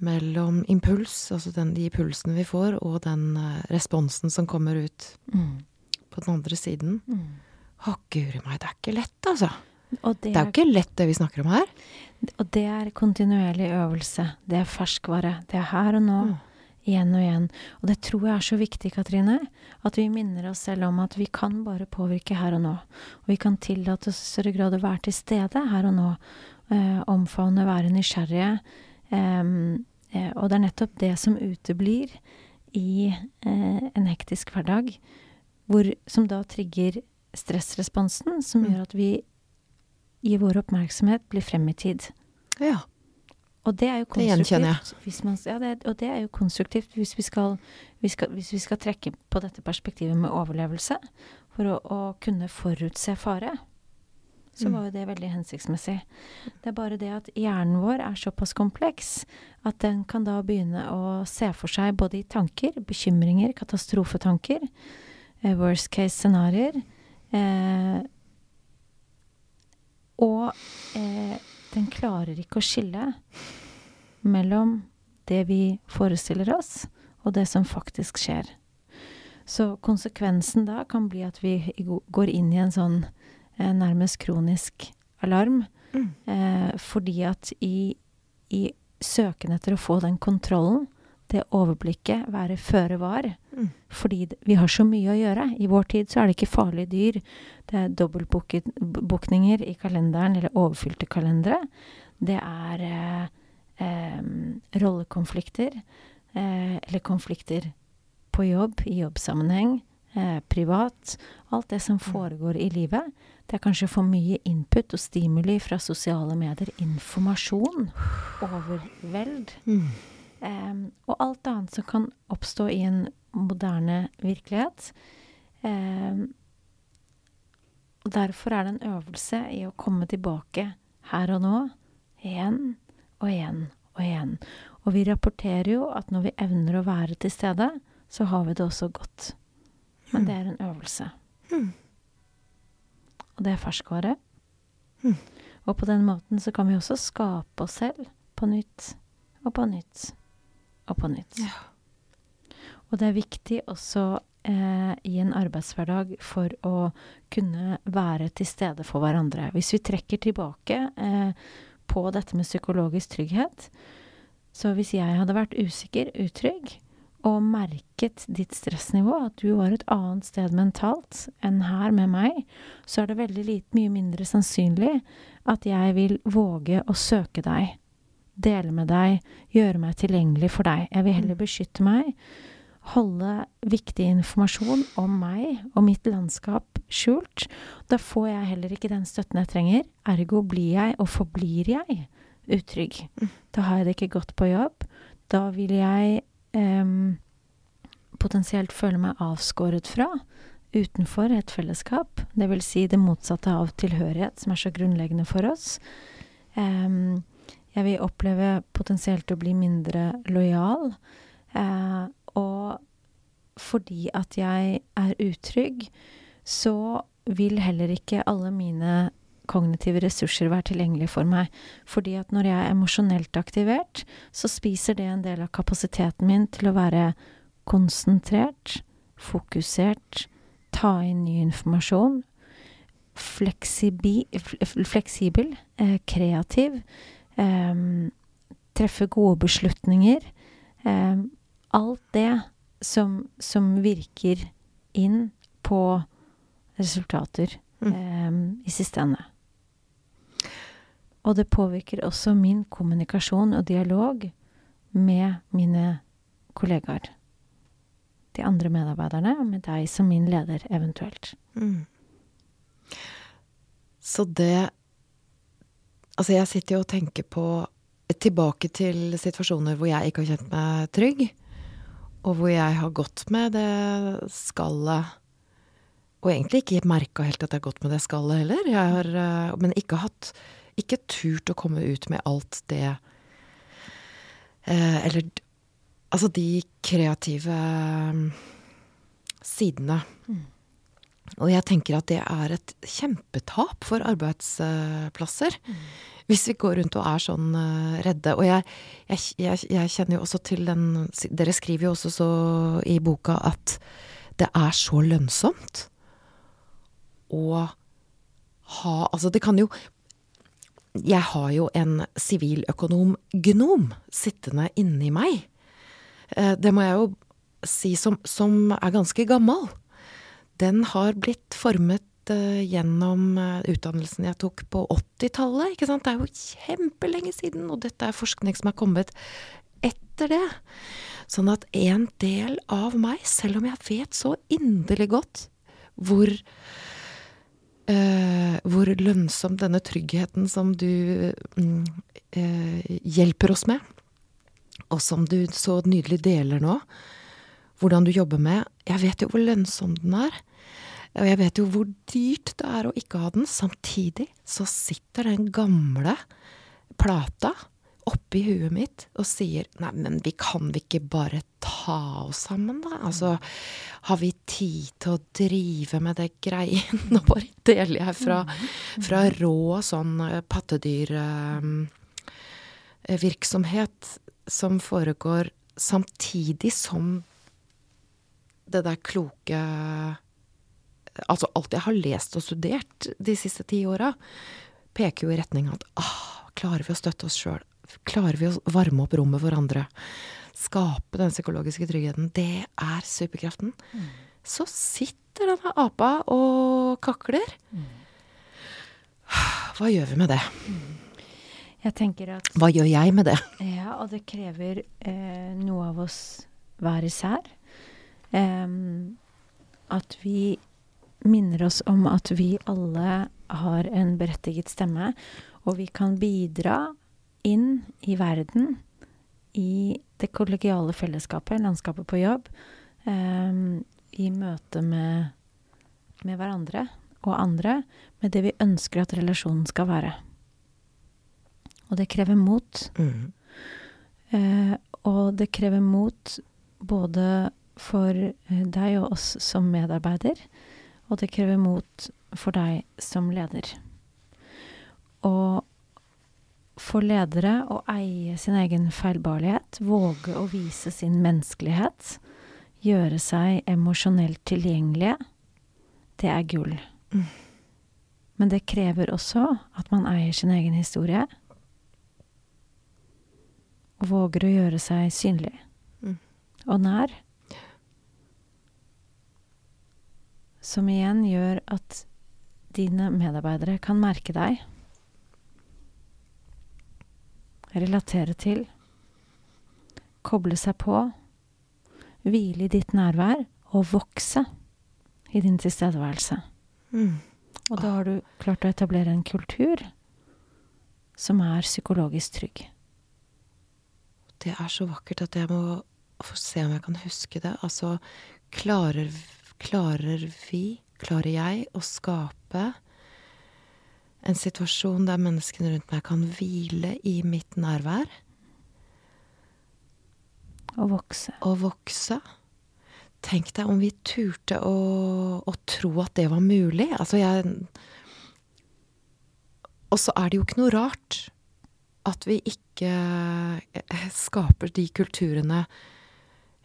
Mellom impuls, altså den, de impulsene vi får, og den eh, responsen som kommer ut mm, på den andre siden. mm. Å, guri meg, det er ikke lett, altså. Det Det er jo ikke lett, det vi snakker om her. Og det er kontinuerlig øvelse. Det er ferskvare. Det er her og nå. Mm. Igjen og igjen. Og det tror jeg er så viktig, Katrine. At vi minner oss selv om at vi kan bare påvirke her og nå. Og vi kan tillate oss i større grad å være til stede her og nå. Eh, omfavne, være nysgjerrige. Eh, og det er nettopp det som uteblir i eh, en hektisk hverdag. Hvor, som da trigger stressresponsen, som Mm. gjør at vi i vår oppmerksomhet blir frem i tid. Ja. Og det er jo Det gjenkjenner jeg. Hvis man, ja, det, og det er jo konstruktivt hvis vi, skal, vi skal, hvis vi skal trekke på dette perspektivet med overlevelse, for å, å kunne forutse fare. Så Mm. var jo det veldig hensiktsmessig. Det er bare det at hjernen vår er såpass kompleks at den kan da begynne å se for seg både i tanker, bekymringer, katastrofetanker, eh, worst case scenarioer. Eh, og eh, den klarer ikke å skille mellom det vi forestiller oss, og det som faktisk skjer. Så konsekvensen da kan bli at vi går inn i en sånn eh, nærmest kronisk alarm. Mm. Eh, fordi at i, i søken etter å få den kontrollen, det overblikket, være føre var. Mm. Fordi vi har så mye å gjøre. I vår tid så er det ikke farlige dyr. Det er dobbeltbokninger i kalenderen, eller overfylte kalendere. Det er eh, eh, rollekonflikter. Eh, eller konflikter på jobb, i jobbsammenheng, eh, privat. Alt det som mm. foregår i livet. Det er kanskje for mye input og stimuli fra sosiale medier. Informasjon. Overveld. Mm. Um, og alt annet som kan oppstå i en moderne virkelighet. Um, og derfor er det en øvelse i å komme tilbake her og nå, igjen og igjen og igjen. Og vi rapporterer jo at når vi evner å være til stede, så har vi det også godt. Men det er en øvelse. Mm. Og det er ferskvare. Mm. Og på den måten så kan vi også skape oss selv på nytt og på nytt og på nytt. Ja. Og det er viktig også eh, i en arbeidshverdag for å kunne være til stede for hverandre. Hvis vi trekker tilbake eh, på dette med psykologisk trygghet, så hvis jeg hadde vært usikker, utrygg, og merket ditt stressnivå, at du var et annet sted mentalt enn her med meg, så er det veldig lite, mye mindre sannsynlig at jeg vil våge å søke deg dele med deg, gjøre meg tilgjengelig for deg. Jeg vil heller mm. beskytte meg, holde viktig informasjon om meg og mitt landskap skjult. Da får jeg heller ikke den støtten jeg trenger. Ergo blir jeg, og forblir jeg, utrygg. Mm. Da har jeg det ikke godt på jobb. Da vil jeg um, potensielt føle meg avskåret fra utenfor et fellesskap. Det vil si det motsatte av tilhørighet, som er så grunnleggende for oss. Um, jeg vil oppleve potensielt å bli mindre lojal. Eh, og fordi at jeg er utrygg, så vil heller ikke alle mine kognitive ressurser være tilgjengelige for meg. Fordi at når jeg er emosjonelt aktivert, så spiser det en del av kapasiteten min til å være konsentrert, fokusert, ta inn ny informasjon, fleksibel, eh, kreativ treffe gode beslutninger. Um, alt det som, som, virker inn på resultater mm. um, i siste ende. Og det påvirker også min kommunikasjon og dialog med mine kollegaer. De andre medarbeiderne, og med deg som min leder, eventuelt. Mm. Så det Altså, jeg sitter jo og tenker på Tilbake til situasjoner hvor jeg ikke har kjent meg trygg, og hvor jeg har gått med det skallet Og egentlig ikke merka helt at jeg har gått med det skallet heller. Jeg har, eh, men ikke hatt Ikke turt å komme ut med alt det eh, Eller Altså de kreative mm, sidene. Mm. Og jeg tenker at det er et kjempetap for arbeidsplasser. Mm. Hvis vi går rundt og er sånn uh, redde. Og jeg, jeg, jeg, kjenner jo også til den Dere skriver jo også så i boka at det er så lønnsomt å ha Altså, det kan jo Jeg har jo en siviløkonom-gnom sittende inni meg. Uh, det må jeg jo si som, som er ganske gammel den har blitt formet uh, gjennom uh, utdannelsen jeg tok på 80-tallet. ikke sant? Det er jo kjempelenge siden, og dette er forskning som er kommet etter det. Sånn at en del av meg, selv om jeg vet så inderlig godt hvor uh, hvor lønnsom denne tryggheten som du mm, hjelper oss med, og som du så nydelig deler nå, hvordan du jobber med Jeg vet jo hvor lønnsom den er. Og jeg vet jo hvor dyrt det er å ikke ha den. Samtidig så sitter den gamle plata oppi huet mitt og sier nei, men vi kan vi ikke bare ta oss sammen, da? Altså, har vi tid til å drive med det greien? Nå bare deler jeg fra, fra rå sånn eh, pattedyrvirksomhet som foregår samtidig som det der kloke Altså alt jeg har lest og studert de siste ti åra, peker jo i retning av at ah, klarer vi å støtte oss sjøl? Klarer vi å varme opp rommet for andre? Skape den psykologiske tryggheten. Det er superkraften. Mm. Så sitter denne apa og kakler. Mm. Hva gjør vi med det? Jeg tenker at Hva gjør jeg med det? Ja, og det krever eh, noe av oss hver især. At vi minner oss om at vi alle har en berettiget stemme, og vi kan bidra inn i verden, i det kollegiale fellesskapet, landskapet på jobb, um, i møte med, med hverandre og andre, med det vi ønsker at relasjonen skal være. Og det krever mot. Mm. Uh, og det krever mot både for eh, deg og oss som medarbeider, og det krever mot for deg som leder. Og for ledere å eie sin egen feilbarlighet, våge å vise sin menneskelighet, gjøre seg emosjonelt tilgjengelige, det er gull. Mm. Men det krever også at man eier sin egen historie, og våger å gjøre seg synlig mm. og nær. Som igjen gjør at dine medarbeidere kan merke deg, relatere til, koble seg på, hvile i ditt nærvær og vokse i din tilstedeværelse. Mm. Og da har du klart å etablere en kultur som er psykologisk trygg. Det er så vakkert at jeg må få se om jeg kan huske det. Altså, klarer klarer vi, klarer jeg, å skape en situasjon der menneskene rundt meg kan hvile i mitt nærvær. Og vokse. Og vokse. Tenk deg om vi turte å, å tro at det var mulig. Altså, jeg Og så er det jo ikke noe rart at vi ikke skaper de kulturene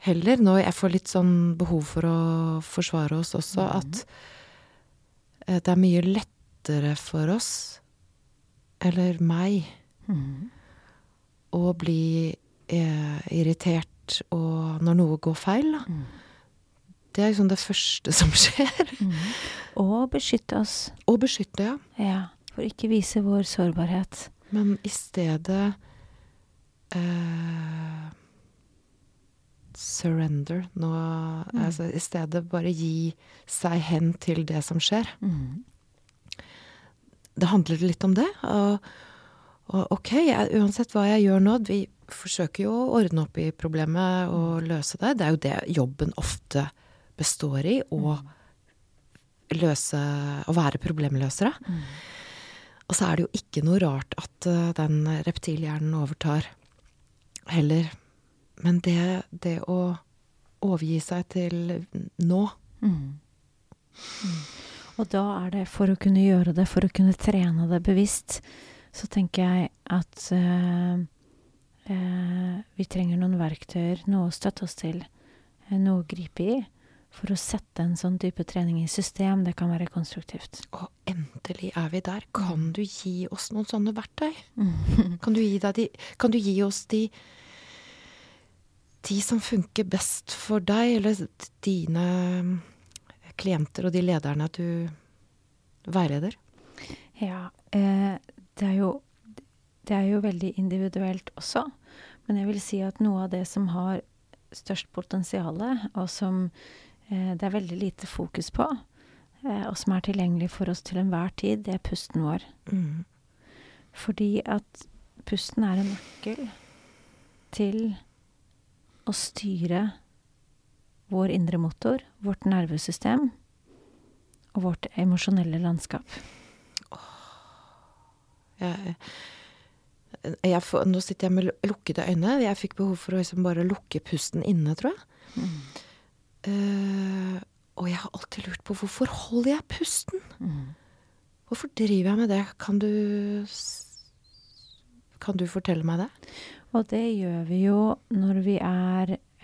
heller, når jeg får litt sånn behov for å forsvare oss også, mm. at eh, det er mye lettere for oss, eller meg, mm. å bli eh, irritert og når noe går feil, da. Mm. Det er liksom det første som skjer. Mm. Og beskytte oss. Og beskytte, ja. ja. For ikke vise vår sårbarhet. Men i stedet eh, surrender. Nå, mm. altså, I stedet bare gi seg hen til det som skjer. Mm. Det handler litt om det. Og, og OK, jeg, uansett hva jeg gjør nå Vi forsøker jo å ordne opp i problemet og mm. løse det. Det er jo det jobben ofte består i. Å mm. løse Å være problemløsere. Mm. Og så er det jo ikke noe rart at uh, den reptilhjernen overtar heller men det, det å overgi seg til nå mm. Mm. Og da er det for å kunne gjøre det, for å kunne trene det bevisst, så tenker jeg at uh, uh, vi trenger noen verktøyer, noe å støtte oss til, uh, noe å gripe i. For å sette en sånn type trening i system, det kan være konstruktivt. Og endelig er vi der. Kan du gi oss noen sånne verktøy? Mm. Kan, du de, kan, du gi oss de de som funker best for deg, eller dine klienter og de lederne du veileder? Ja, eh, det, er jo, det er jo veldig individuelt også. Men jeg vil si at noe av det som har størst potensial, og som eh, det er veldig lite fokus på, eh, og som er tilgjengelig for oss til enhver tid, det er pusten vår. Mm. Fordi at pusten er en nøkkel til å styre vår indre motor, vårt nervesystem og vårt emosjonelle landskap. Jeg, jeg får, Nå sitter jeg med lukkede øyne. Jeg fikk behov for å liksom bare lukke pusten inne, tror jeg. Mm. Uh, og jeg har alltid lurt på hvorfor holder jeg pusten? Mm. Hvorfor driver jeg med det? Kan du Kan du fortelle meg det? Og det gjør vi jo når vi er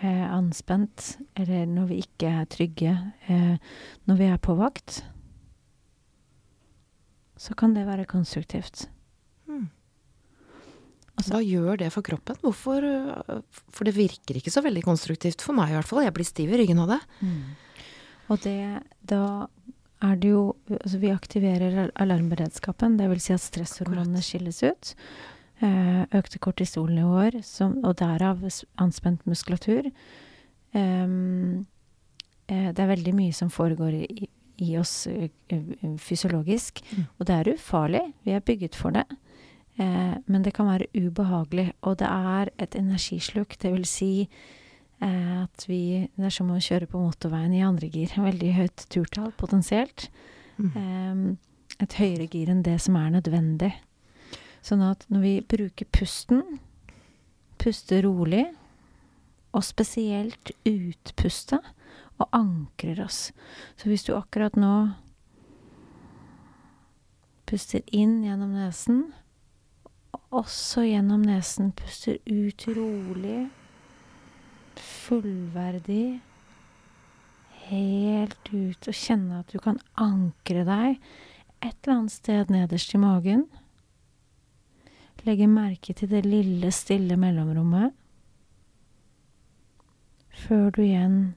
anspent, eller når vi ikke er trygge, eh, når vi er på vakt. Så kan det være konstruktivt. Hmm. Altså, Hva gjør det for kroppen? Hvorfor For det virker ikke så veldig konstruktivt for meg i hvert fall. Jeg blir stiv i ryggen av det. Mm. Og det Da er det jo Altså vi aktiverer alarmberedskapen. Det vil si at stresshormonene skilles ut. Eh, økte kortisolnivåer, og derav anspent muskulatur. Um, det er veldig mye som foregår i, i oss uh, fysiologisk. Mm. Og det er ufarlig. Vi er bygget for det. Eh, men det kan være ubehagelig. Og det er et energisluk. Det vil si eh, at vi Det er som å kjøre på motorveien i andre gir. Veldig høyt turtall, potensielt. Mm. Eh, et høyere gir enn det som er nødvendig. Sånn at når vi bruker pusten, puster rolig, og spesielt utpuste, og ankrer oss Så hvis du akkurat nå puster inn gjennom nesen, og også gjennom nesen puster ut rolig, fullverdig, helt ut, og kjenne at du kan ankre deg et eller annet sted nederst i magen. Legge merke til det lille, stille mellomrommet. Før du igjen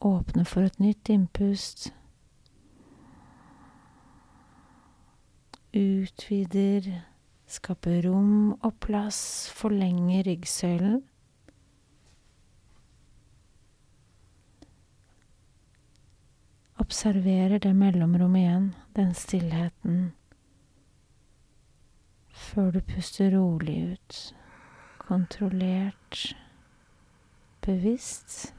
åpner for et nytt innpust. Utvider, skaper rom og plass, forlenger ryggsøylen. Observerer det mellomrommet igjen, den stillheten før du puster rolig ut. Kontrollert, bevisst,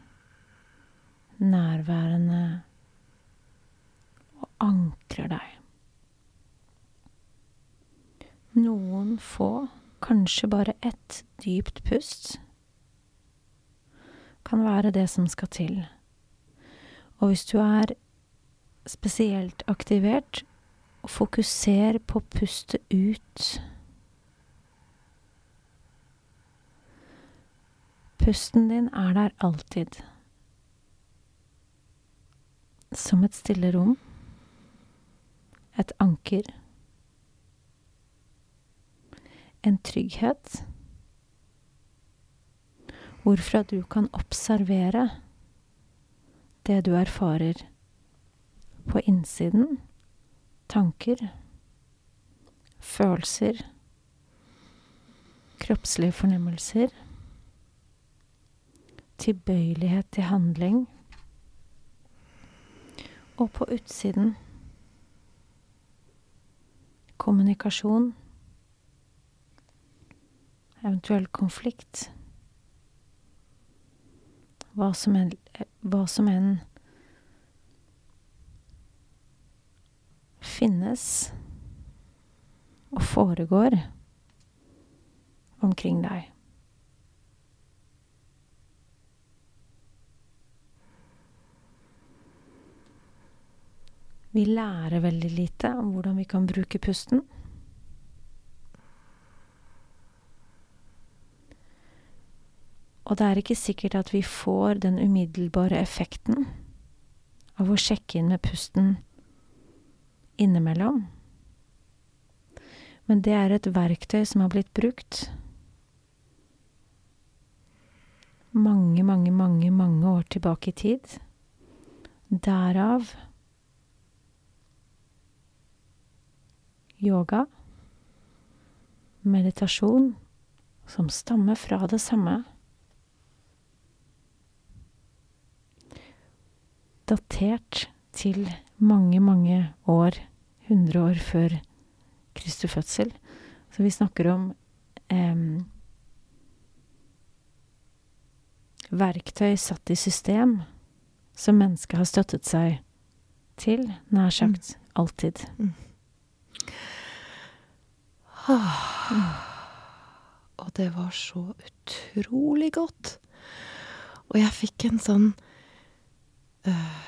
nærværende og ankrer deg. Noen få, kanskje bare ett dypt pust, kan være det som skal til. Og hvis du er spesielt aktivert, fokuser på å puste ut Pusten din er der alltid. Som et stille rom. Et anker. En trygghet. Hvorfra du kan observere det du erfarer på innsiden. Tanker. Følelser. Kroppslige fornemmelser tilbøyelighet til handling. Og på utsiden kommunikasjon, eventuell konflikt. Hva som enn, hva finnes og foregår omkring deg. Vi lærer veldig lite om hvordan vi kan bruke pusten. Og det er ikke sikkert at vi får den umiddelbare effekten av å sjekke inn med pusten innimellom. Men det er et verktøy som har blitt brukt mange, mange, mange, mange år tilbake i tid. Derav yoga, meditasjon, som stammer fra det samme. Datert til mange, mange år, hundre år før Kristi fødsel. Så vi snakker om eh, verktøy satt i system som mennesket har støttet seg til, nær sagt, mm. alltid. Mm. Og det var så utrolig godt. Og jeg fikk en sånn øh,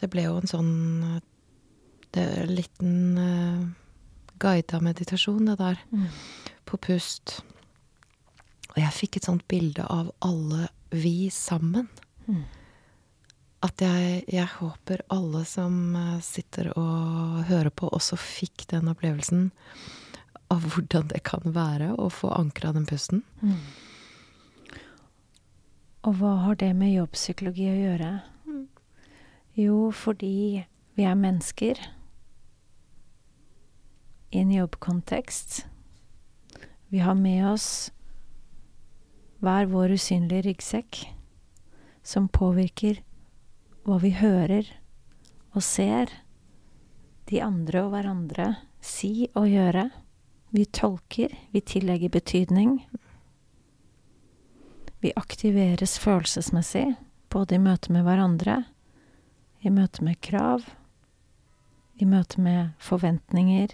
Det ble jo en sånn øh, det en liten uh, guida meditasjon, det der, Mm. på pust. Og jeg fikk et sånt bilde av alle vi sammen. Mm. At jeg, jeg håper alle som eh, sitter og hører på, også fikk den opplevelsen av hvordan det kan være å få ankra den pusten. Mm. Og hva har det med jobbpsykologi å gjøre? Mm. Jo, fordi vi er mennesker i en jobbkontekst. Vi har med oss hver vår usynlige ryggsekk som påvirker hva vi hører og ser de andre og hverandre si og gjøre. Vi tolker, vi tillegger betydning. Vi aktiveres følelsesmessig, både i møte med hverandre, i møte med krav, i møte med forventninger,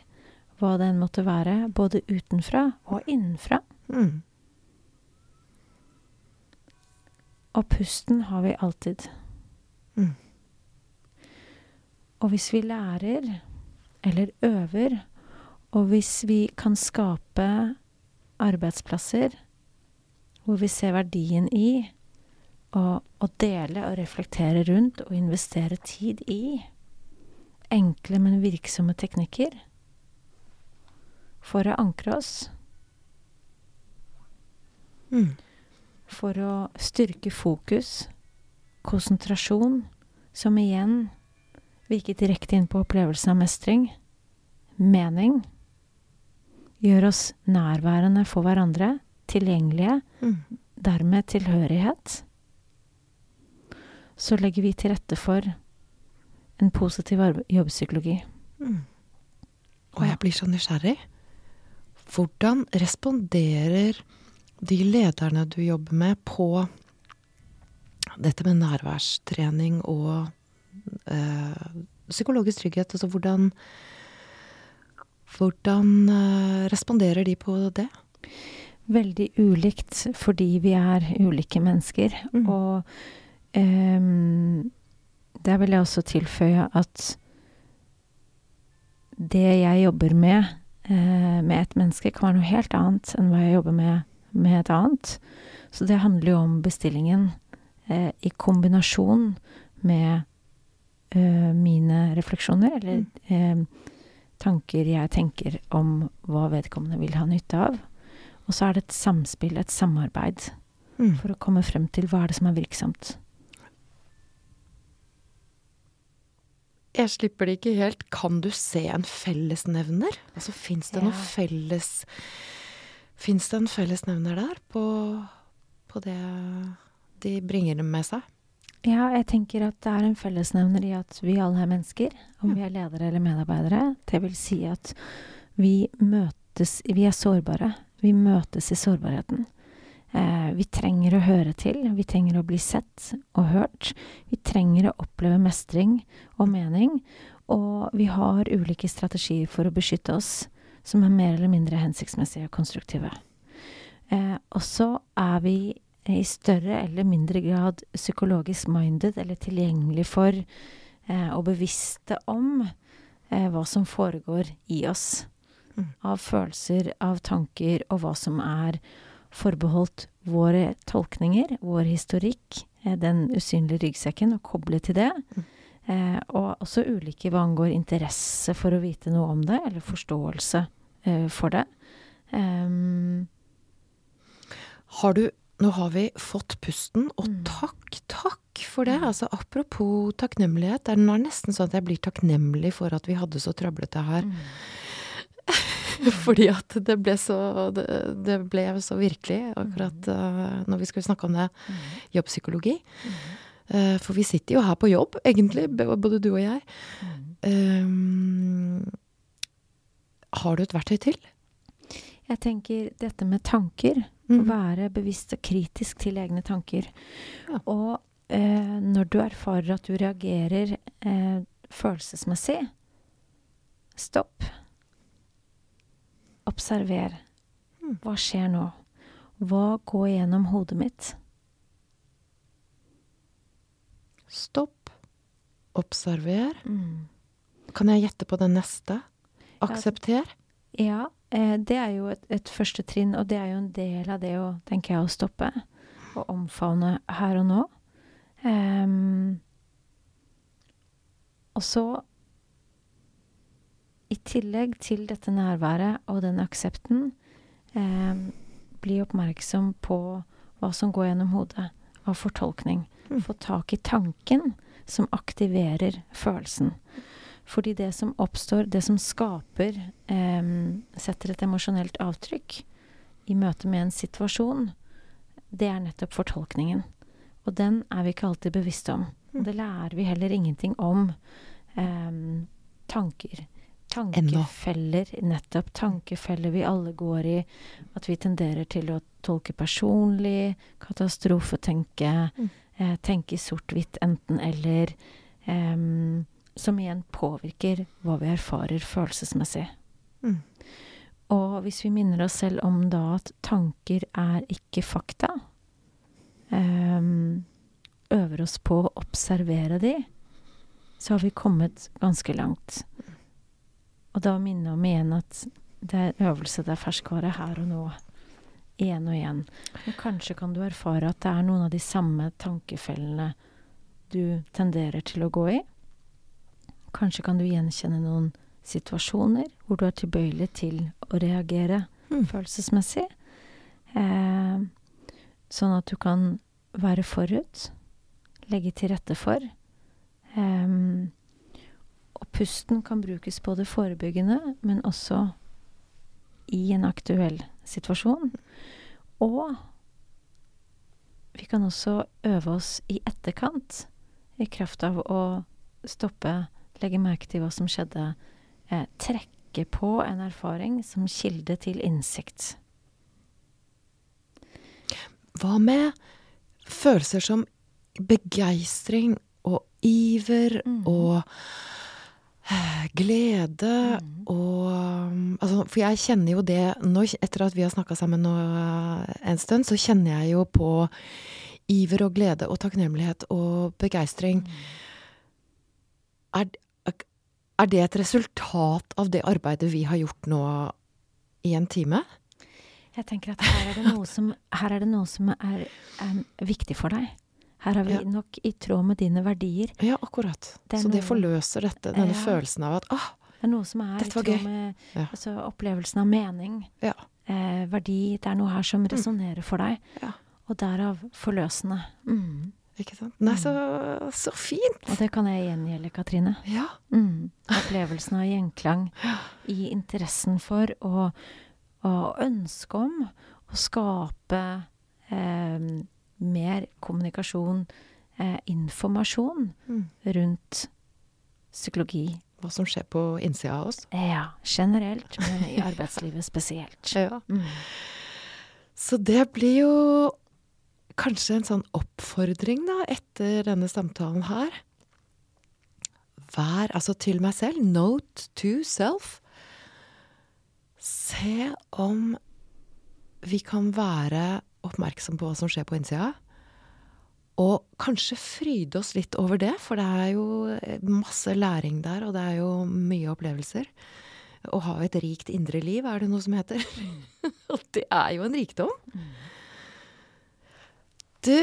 hva det enn måtte være, både utenfra og innenfra. Mm. Og pusten har vi alltid. Mm. Og hvis vi lærer, eller øver, og hvis vi kan skape arbeidsplasser hvor vi ser verdien i å, å dele og reflektere rundt og investere tid i enkle, men virksomme teknikker for å ankre oss, Mm. for å styrke fokus, konsentrasjon, som igjen virker direkte inn på opplevelsen av mestring, mening, gjør oss nærværende for hverandre, tilgjengelige, Mm. dermed tilhørighet, så legger vi til rette for en positiv jobbpsykologi. Mm. Og jeg blir så nysgjerrig. Hvordan responderer de lederne du jobber med, på dette med nærværstrening og eh, psykologisk trygghet? Altså hvordan Hvordan eh, responderer de på det? Veldig ulikt fordi vi er ulike mennesker. Mm. Og ehm, der vil jeg også tilføye at det jeg jobber med eh, med et menneske, kan være noe helt annet enn hva jeg jobber med med et annet. Så det handler jo om bestillingen eh, i kombinasjon med eh, mine refleksjoner, eller eh, tanker jeg tenker om hva vedkommende vil ha nytte av. Og så er det et samspill, et samarbeid, Mm. for å komme frem til hva er det som er virksomt. Jeg slipper det ikke helt. Kan du se en fellesnevner? Altså, fins det Ja. noe felles Fins det en fellesnevner der på, på det de bringer med seg? Ja, jeg tenker at det er en fellesnevner i at vi alle er mennesker, om vi er ledere eller medarbeidere. Det vil si at vi møtes Vi er sårbare. Vi møtes i sårbarheten. Eh, vi trenger å høre til. Vi trenger å bli sett og hørt. Vi trenger å oppleve mestring og mening. Og vi har ulike strategier for å beskytte oss, som er mer eller mindre hensiktsmessige og konstruktive. Eh, og så er vi i større eller mindre grad psykologisk minded, eller tilgjengelig for eh, og bevisste om eh, hva som foregår i oss. Mm. Av følelser, av tanker, og hva som er forbeholdt våre tolkninger, vår historikk, eh, den usynlige ryggsekken, og koble til det. Mm. Eh, og også ulike hva angår interesse for å vite noe om det, eller forståelse eh, for det. Um, Har du Nå har vi fått pusten, og Mm. takk, takk for det. Mm. Altså, apropos takknemlighet. Det er nesten sånn at jeg blir takknemlig for at vi hadde så trøblete her. mm. Fordi at det ble så Det, det ble så virkelig akkurat uh, når vi skulle snakke om det. Jobbpsykologi. Eh, for vi sitter jo her på jobb, egentlig, både du og jeg. Um, har du et verktøy til? Jeg tenker dette med tanker. Å være bevisst og kritisk til egne tanker. Ja. Og eh, når du erfarer at du reagerer eh, følelsesmessig, stopp. Observer. Mm. Hva skjer nå? Hva går gjennom hodet mitt? Stopp. Observer. Mm. Kan jeg gjette på den neste? Aksepter. Ja, eh, det er jo et, et første trinn, og det er jo en del av det å, tenker jeg, å stoppe. Og omfavne her og nå. Um, og så I tillegg til dette nærværet og den aksepten, um, bli oppmerksom på hva som går gjennom hodet av fortolkning. Mm. Få tak i tanken som aktiverer følelsen. Fordi det som oppstår, det som skaper em, Setter et emosjonelt avtrykk i møte med en situasjon, det er nettopp fortolkningen. Og den er vi ikke alltid bevisste om. Og det lærer vi heller ingenting om. em, tanker. Tankefeller, nettopp. Tankefeller vi alle går i. At vi tenderer til å tolke personlig, katastrofetenke, Mm. eh, tenke i sort-hvitt enten-eller. em, som igjen påvirker hva vi erfarer følelsesmessig. Mm. Og hvis vi minner oss selv om da at tanker er ikke fakta, um, øver oss på å observere de, så har vi kommet ganske langt. Og da minne om igjen at det er en øvelse, det er ferskvare her og nå. Igjen og igjen. Og kanskje kan du erfare at det er noen av de samme tankefellene du tenderer til å gå i. Kanskje kan du gjenkjenne noen situasjoner hvor du er tilbøyelig til å reagere Mm. følelsesmessig. Eh, sånn at du kan være forut, legge til rette for. Eh, og pusten kan brukes både forebyggende, men også i en aktuell situasjon. Og vi kan også øve oss i etterkant, i kraft av å stoppe, legge merke til hva som skjedde, eh, trekke på en erfaring som kilde til innsikt. Hva med følelser som begeistring og iver Mm. og eh, glede Mm. og altså, For jeg kjenner jo det nå, etter at vi har snakka sammen nå eh, en stund, så kjenner jeg jo på iver og glede og takknemlighet og begeistring. Er, er det et resultat av det arbeidet vi har gjort nå i en time? Jeg tenker at her er det noe som, her er, det noe som er, em, viktig for deg. Her er vi Ja. nok i tråd med dine verdier. Ja, akkurat. Det Så så det forløser dette, denne Ja. følelsen av at ah, Det er noe som er i tråd gøy. med Ja. altså, opplevelsen av mening, ja. eh, verdi. Det er noe her som resonnerer for deg. Ja. Og derav forløsende. Mm. Ikke sant? Nei, så, så fint! Og det kan jeg gjengjelde, Katrine. Ja. Mm. Opplevelsen av gjenklang i interessen for og, og ønsket om å skape eh, mer kommunikasjon, eh, informasjon Mm. rundt psykologi. Hva som skjer på innsida av oss. Ja, generelt, men i arbeidslivet spesielt. Ja. Mm. Så det blir jo kanskje en sånn oppfordring, da, etter denne samtalen her. Vær altså til meg selv. Note to self. Se om vi kan være oppmerksom på hva som skjer på innsida. Og kanskje fryde oss litt over det, for det er jo masse læring der, og det er jo mye opplevelser. Å ha et rikt indre liv, er det noe som heter. Og det er jo en rikdom. Du,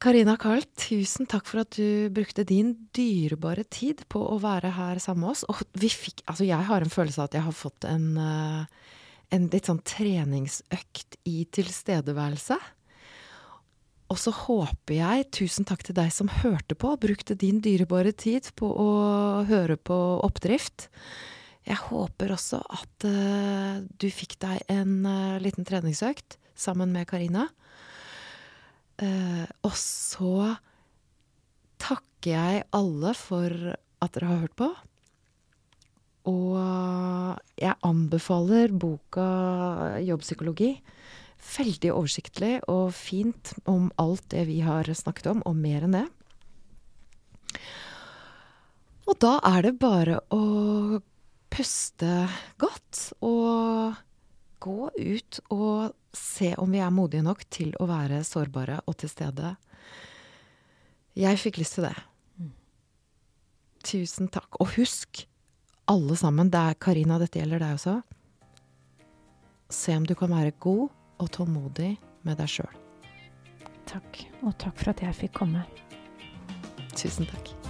Karina Karl, tusen takk for at du brukte din dyrebare tid på å være her sammen med oss. Og vi fikk Altså, jeg har en følelse av at jeg har fått en, eh, en litt sånn treningsøkt i tilstedeværelse. Og så håper jeg, tusen takk til deg som hørte på, brukte din dyrebare tid på å høre på Oppdrift. Jeg håper også at uh, du fikk deg en uh, liten treningsøkt sammen med Karina. Eh, og så takker jeg alle for at dere har hørt på. Og jeg anbefaler boka Jobbpsykologi. Veldig oversiktlig og fint om alt det vi har snakket om, og mer enn det. Og da er det bare å puste godt og gå ut og se om vi er modige nok til å være sårbare og til stede. Jeg fikk lyst til det. Tusen takk. Og husk, alle sammen, det er Karina, dette gjelder deg også. Se om du kan være god og tålmodig med deg sjøl. Takk. Og takk for at jeg fikk komme. Tusen takk.